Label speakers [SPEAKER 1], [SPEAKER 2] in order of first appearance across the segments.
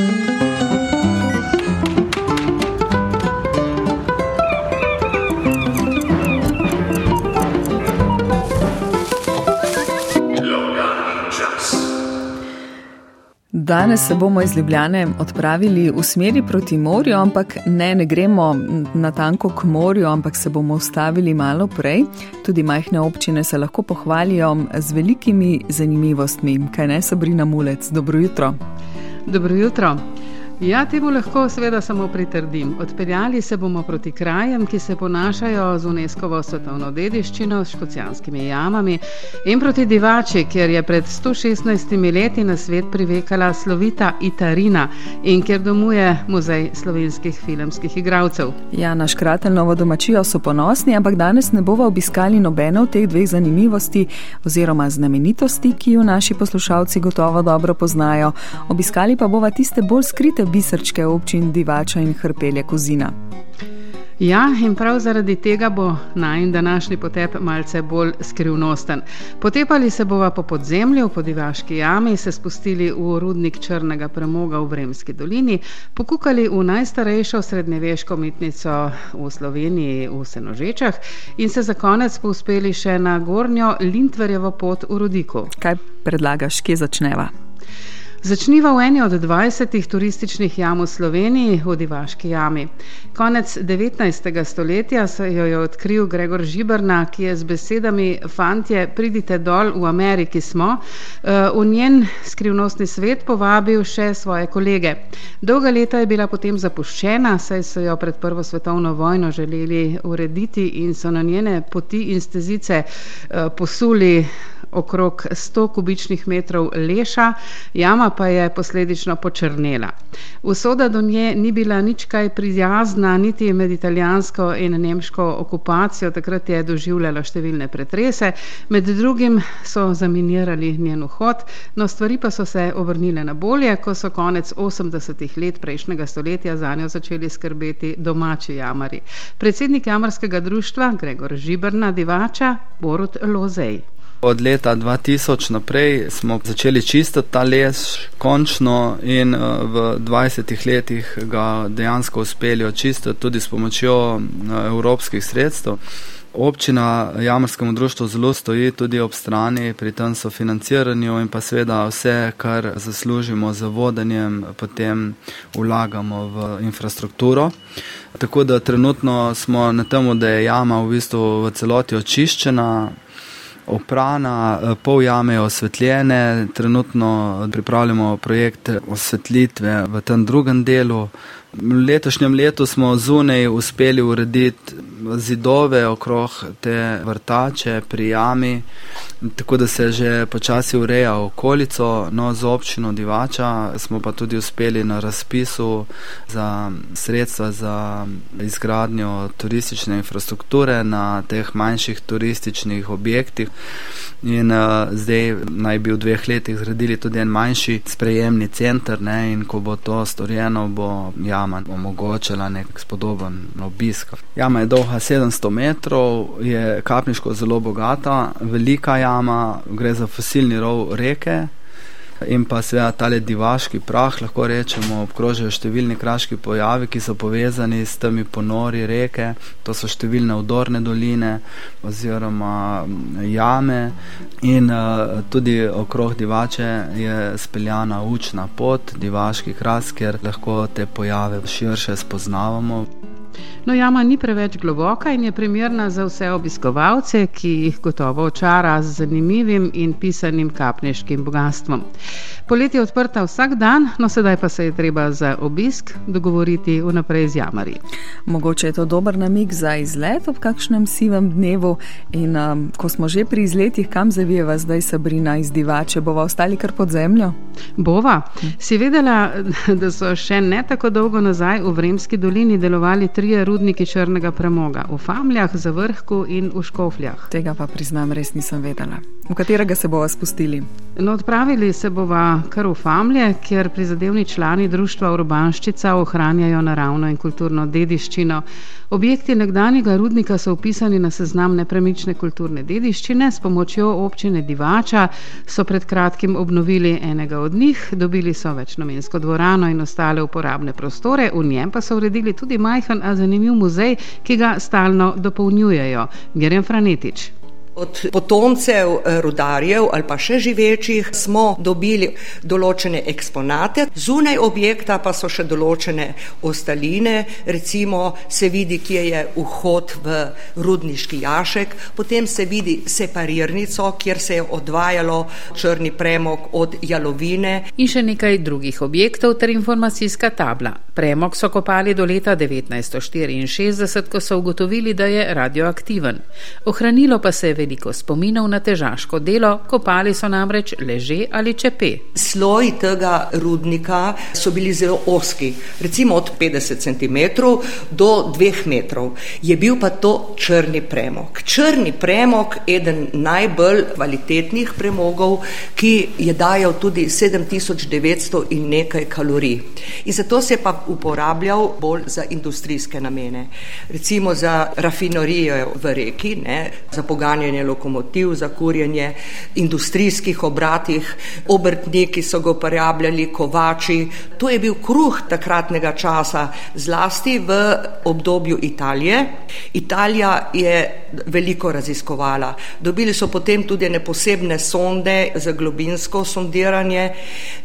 [SPEAKER 1] Thank you. Danes se bomo iz Ljubljane odpravili v smeri proti morju, ampak ne, ne gremo na tanko k morju, ampak se bomo ustavili malo prej. Tudi majhne občine se lahko pohvalijo z velikimi zanimivostmi. Kaj ne, Sabrina Mulec, dobro jutro.
[SPEAKER 2] Dobro jutro. Ja, temu lahko seveda samo pritrdim. Odpeljali se bomo proti krajem, ki se ponašajo z UNESCO svetovno dediščino, s škocijanskimi jamami in proti divači, kjer je pred 116 leti na svet privekala slovita Itarina in kjer domuje muzej slovenskih filmskih igralcev.
[SPEAKER 1] Ja, naš kraten novo domačijo so ponosni, ampak danes ne bova obiskali nobene od teh dveh zanimivosti oziroma znamenitosti, ki jo naši poslušalci gotovo dobro poznajo. Obiskali pa bova tiste bolj skrite bisrčke občin Divača in Hrpelje Kozina.
[SPEAKER 2] Ja, in prav zaradi tega bo najn današnji potep malce bolj skrivnosten. Potepali se bova po podzemlju, po divaški jami, se spustili v rudnik črnega premoga v Vremski dolini, pokukali v najstarejšo srednjeveško mitnico v Sloveniji v Senožečah in se za konec povzpeli še na gornjo Lintverjevo pot v Rudiku.
[SPEAKER 1] Kaj predlagaš, kje začneva?
[SPEAKER 2] Začniva v eni od 20 turističnih jam v Sloveniji, v Divaški jami. Konec 19. stoletja se jo je odkril Gregor Žibrna, ki je z besedami: Fantje, pridite dol, v Ameriki smo, eh, v njen skrivnostni svet povabil še svoje kolege. Dolga leta je bila potem zapuščena, saj so jo pred Prvo svetovno vojno želeli urediti in so na njene poti in stezice eh, posuli okrog 100 kubičnih metrov leša, jama pa je posledično počrnela. Usoda do nje ni bila nič kaj prijazna, niti med italijansko in nemško okupacijo, takrat je doživljala številne pretrese, med drugim so zaminirali njen vhod, no stvari pa so se obrnile na bolje, ko so konec 80-ih let prejšnjega stoletja za njo začeli skrbeti domači jamari. Predsednik jamarskega društva Gregor Žibrna Divača Borut Lozej.
[SPEAKER 3] Od leta 2000 naprej smo začeli čistiti ta les, končno, in uh, v 20 letih ga dejansko uspeli očistiti tudi s pomočjo uh, evropskih sredstev. Občina Jamarskemu društvu zelo stoji tudi ob strani pri tem sofinanciranju in pa seveda vse, kar zaslužimo z vodenjem, potem vlagamo v infrastrukturo. Tako da trenutno smo na tem, da je jama v bistvu v celoti očiščena oprana, eh, pol jame osvetljene, trenutno pripravljamo projekt osvetlitve v tem drugem delu. V letošnjem letu smo zunaj uspeli urediti zidove okrog te vrtače pri jami, tako da se že počasi ureja okolico, no z občino Divača smo pa tudi uspeli na razpisu za sredstva za izgradnjo turistične infrastrukture na teh manjših turističnih objektih in uh, zdaj naj bi v dveh letih zgradili tudi en manjši sprejemni center ne, in ko bo to storjeno, bo jama omogočila nek spodoben obisk. Jama je dolga 700 metrov, je kapniško zelo bogata, velika jama, gre za fosilni rov reke. In pa seveda tale divaški prah, lahko rečemo, obkrožajo številni kraški pojavi, ki so povezani s temi ponori reke, to so številne udorne doline oziroma jame. In uh, tudi okrog divače je speljana učna pot, divaški kras, kjer lahko te pojave širše spoznavamo.
[SPEAKER 2] No, jama ni preveč globoka in je primerna za vse obiskovalce, ki jih gotovo očara z zanimivim in pisanim kapneškim bogatstvom. Poletje je odprta vsak dan, no sedaj pa se je treba za obisk dogovoriti vnaprej z jamari.
[SPEAKER 1] Mogoče je to dober namig za izlet ob kakšnem sivem dnevu in um, ko smo že pri izletih, kam zavijeva zdaj Sabrina iz Divače, bova ostali kar pod zemljo?
[SPEAKER 2] Bova. Si vedela, da so še ne tako dolgo nazaj v Vremski dolini delovali trije rudniki črnega premoga v Famljah, Zavrhku in v Škofljah.
[SPEAKER 1] Tega pa priznam, res nisem vedela. V katerega se bova spustili?
[SPEAKER 2] No, odpravili se bova kar v Famlje, kjer prizadevni člani društva Urbanščica ohranjajo naravno in kulturno dediščino. Objekti nekdanjega rudnika so upisani na seznam nepremične kulturne dediščine. S pomočjo občine Divača so pred kratkim obnovili enega od njih, dobili so večnamensko dvorano in ostale uporabne prostore, v njem pa so uredili tudi majhen, a zanimiv muzej, ki ga stalno dopolnjujejo. Gerem Franetič.
[SPEAKER 4] Od potomcev eh, rudarjev ali pa še živečih smo dobili določene eksponate, zunaj objekta pa so še določene ostaline, recimo se vidi, kje je vhod v rudniški jašek, potem se vidi separirnico, kjer se je odvajalo črni premog od jalovine.
[SPEAKER 2] In še nekaj drugih objektov ter informacijska tabla. Premog so kopali do leta 1964, ko so ugotovili, da je radioaktiven. Ohranilo pa se je veliko spominov na težaško delo, kopali so namreč leže ali čepe.
[SPEAKER 4] Sloj tega rudnika so bili zelo oski, recimo od 50 cm do 2 metrov. Je bil pa to črni premog. Črni premog je eden najbolj kvalitetnih premogov, ki je dajal tudi 7900 in nekaj kalorij. In zato se je pa uporabljal bolj za industrijske namene. Recimo za rafinorijo v reki, ne, za pogajanje kurjenje lokomotiv, za kurjenje industrijskih obratih, obrtniki so ga uporabljali, kovači. To je bil kruh takratnega časa, zlasti v obdobju Italije. Italija je veliko raziskovala. Dobili so potem tudi ne posebne sonde za globinsko sondiranje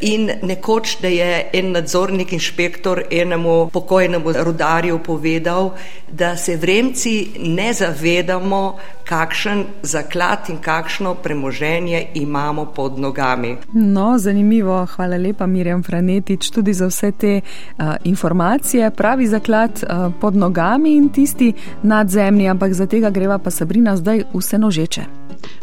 [SPEAKER 4] in nekoč, da je en nadzornik inšpektor enemu pokojnemu rudarju povedal, da se vremci ne zavedamo, kakšen zaklad in kakšno premoženje imamo pod nogami.
[SPEAKER 1] No, zanimivo, hvala lepa Mirjam Franetič tudi za vse te uh, informacije. Pravi zaklad uh, pod nogami in tisti nad zemlji, ampak za tega greva pa Sabrina zdaj vse nožeče.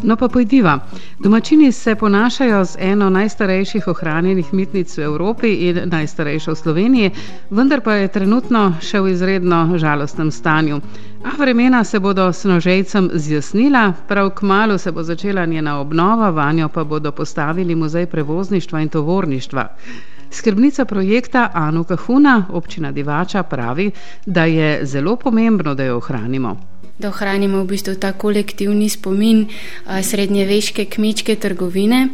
[SPEAKER 2] No, pa pojdiva. Domačini se ponašajo z eno najstarejših ohranjenih mitnic v Evropi in najstarejšo v Sloveniji, vendar pa je trenutno še v izredno žalostnem stanju. A vremena se bodo s nožejcem zjasnila, prav k malu se bo začela njena obnova, vanjo pa bodo postavili muzej prevozništva in tovorništva. Skrbnica projekta Anu Kahuna, občina Divača, pravi, da je zelo pomembno, da jo ohranimo
[SPEAKER 5] da ohranimo v bistvu ta kolektivni spomin srednjeveške kmečke trgovine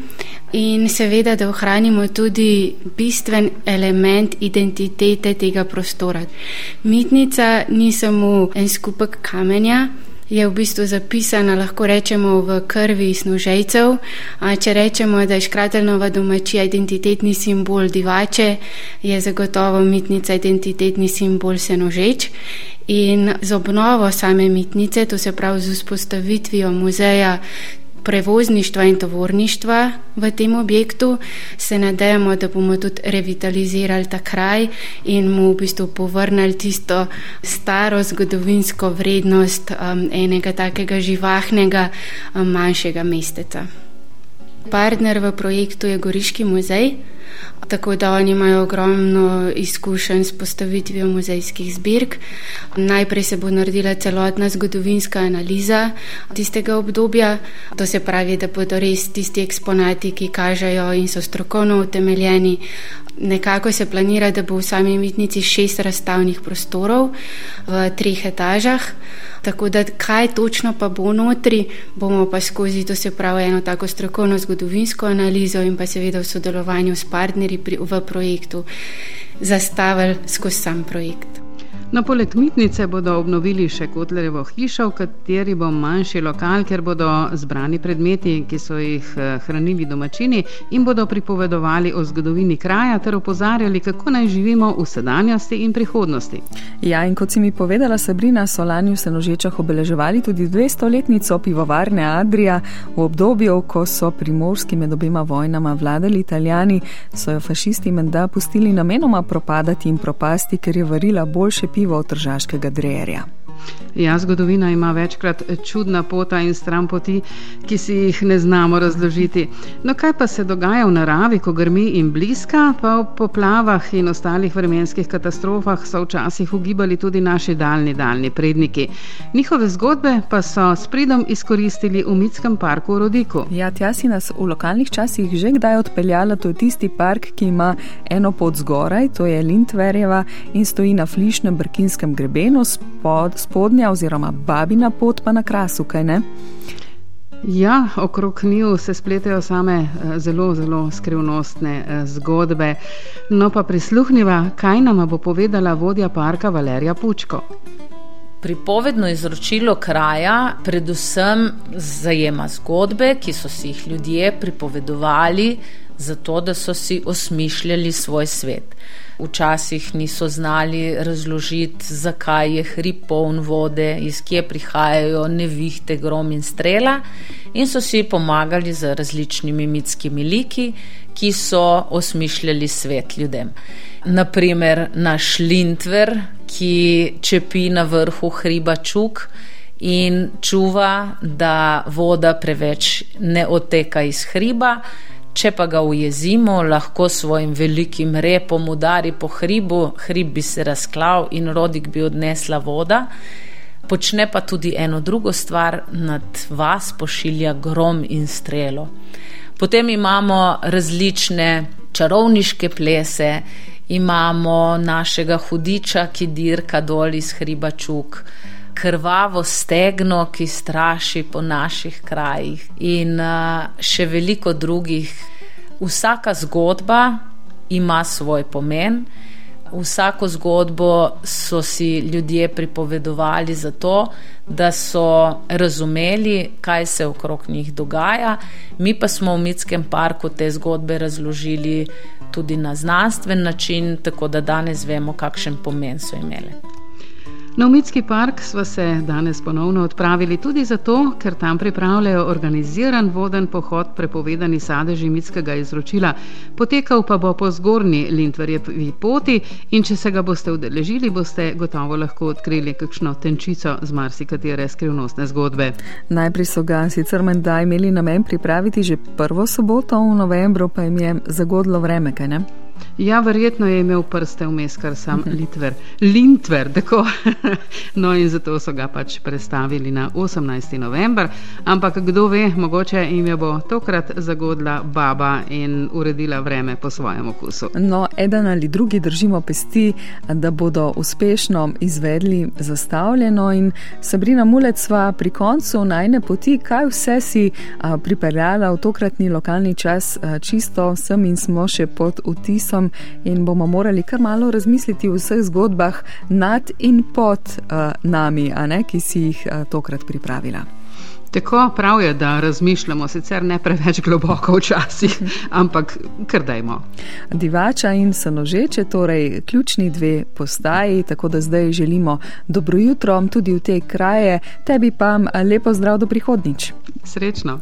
[SPEAKER 5] in seveda, da ohranimo tudi bistven element identitete tega prostora. Mitnica ni samo en skupek kamenja, je v bistvu zapisana, lahko rečemo, v krvi snožejcev. Če rečemo, da je škratelnova domačija identitetni simbol divače, je zagotovo mitnica identitetni simbol senožeč. In z obnovo same mitnice, to se pravi z vzpostavitvijo muzeja prevozništva in tovorništva v tem objektu, se nadejamo, da bomo tudi revitalizirali ta kraj in mu v bistvu povrnili tisto staro zgodovinsko vrednost um, enega takega živahnega um, manjšega mesteca. Partner v projektu je Goriški muzej. Tako da oni imajo ogromno izkušenj s postavitvijo muzejskih zbirk. Najprej se bo naredila celotna zgodovinska analiza tistega obdobja, to se pravi, da bodo res tisti eksponati, ki kažejo in so strokovno utemeljeni. Nekako se planira, da bo v sami mitnici šest razstavnih prostorov v treh etažah. Tako da, kaj točno pa bo notri, bomo pa skozi to se pravi eno tako strokovno zgodovinsko analizo in pa seveda v sodelovanju s partnerji pri, v projektu zastavili skozi sam projekt.
[SPEAKER 2] No, poleg mitnice bodo obnovili še Kotlerjevo hišo, v kateri bo manjši lokal, kjer bodo zbrani predmeti, ki so jih eh, hranili domačini in bodo pripovedovali o zgodovini kraja ter opozarjali, kako naj živimo v sedanjosti in prihodnosti.
[SPEAKER 1] Ja, in kot si mi povedala, Sabrina, so lani v Senožečah obeleževali tudi 200-letnico pivovarne Adrija. V obdobju, ko so primorski med obima vojnama vladali italijani, so jo fašisti menda pustili namenoma propadati in propasti, ker je varila boljše pivo pivo od tržaškega drejerja.
[SPEAKER 2] Ja, zgodovina ima večkrat čudna pota in stran poti, ki si jih ne znamo razložiti. No, kaj pa se dogaja v naravi, ko grmi in bliska, pa v poplavah in ostalih vremenskih katastrofah so včasih ugibali tudi naši daljni, daljni predniki. Njihove zgodbe pa so s pridom izkoristili v Mitskem parku v Rodiku.
[SPEAKER 1] Ja, tja si nas v lokalnih časih že kdaj odpeljala, to je tisti park, ki ima eno pot zgoraj, to je Lintverjeva in stoji na flišnem brkinskem grebenu, spod, spodnja oziroma babina pot pa na krasu, kaj ne?
[SPEAKER 2] Ja, okrog njiju se spletajo same eh, zelo, zelo skrivnostne eh, zgodbe. No, pa prisluhniva, kaj nama bo povedala vodja parka Valerija Pučko.
[SPEAKER 6] Pripovedno izročilo kraja predvsem zajema zgodbe, ki so si jih ljudje pripovedovali, zato da so si osmišljali svoj svet. Včasih niso znali razložiti, zakaj je hrib poln vode, iz kje prihajajo nevihte, grom in strela, in so si pomagali z različnimi mitskimi liki, ki so osmišljali svet ljudem. Naprimer, naš Lindver, ki čepi na vrhu hriba Čuk in čuva, da voda preveč ne oteka iz hriba. Če pa ga ujezimo, lahko svojim velikim repom udari po hribu, hrib bi se razklav in rodik bi odnesla voda. Počne pa tudi eno drugo stvar, nad vas pošilja grom in strelo. Potem imamo različne čarovniške plese, imamo našega hudiča, ki dirka dol iz hriba čuk krvavo stegno, ki straši po naših krajih, in uh, še veliko drugih. Vsaka zgodba ima svoj pomen. Vsako zgodbo so si ljudje pripovedovali zato, da so razumeli, kaj se okrog njih dogaja. Mi pa smo v Mitskem parku te zgodbe razložili tudi na znanstven način, tako da danes vemo, kakšen pomen so imele.
[SPEAKER 2] Na Umitski park smo se danes ponovno odpravili tudi zato, ker tam pripravljajo organiziran voden pohod prepovedani sadeži mitskega izročila. Potekal pa bo po zgornji Lindverjevi poti in če se ga boste udeležili, boste gotovo lahko odkrili kakšno tenčico z marsikatere skrivnostne zgodbe.
[SPEAKER 1] Najprej so ga sicer menda imeli namen pripraviti že prvo soboto v novembru, pa jim je zagodlo vreme, kaj ne?
[SPEAKER 2] Ja, verjetno je imel prste vmes, kar sam Litver. Lintver, tako. no, in zato so ga pač predstavili na 18. november. Ampak kdo ve, mogoče jim je bo tokrat zagodla baba in uredila vreme po svojem okusu.
[SPEAKER 1] No, eden ali drugi držimo pesti, da bodo uspešno izvedli zastavljeno. In Sabrina Mulec sva pri koncu najne poti, kaj vse si a, pripeljala v tokratni lokalni čas, a, čisto sem in smo še pod vtis časom in bomo morali kar malo razmisliti o vseh zgodbah nad in pod uh, nami, ne, ki si jih uh, tokrat pripravila.
[SPEAKER 2] Tako prav je, da razmišljamo, sicer ne preveč globoko včasih, ampak kar dajmo.
[SPEAKER 1] Divača in sanožeče, torej ključni dve postaji, tako da zdaj želimo dobro jutro tudi v te kraje, tebi pa lepo zdrav do prihodnič.
[SPEAKER 2] Srečno.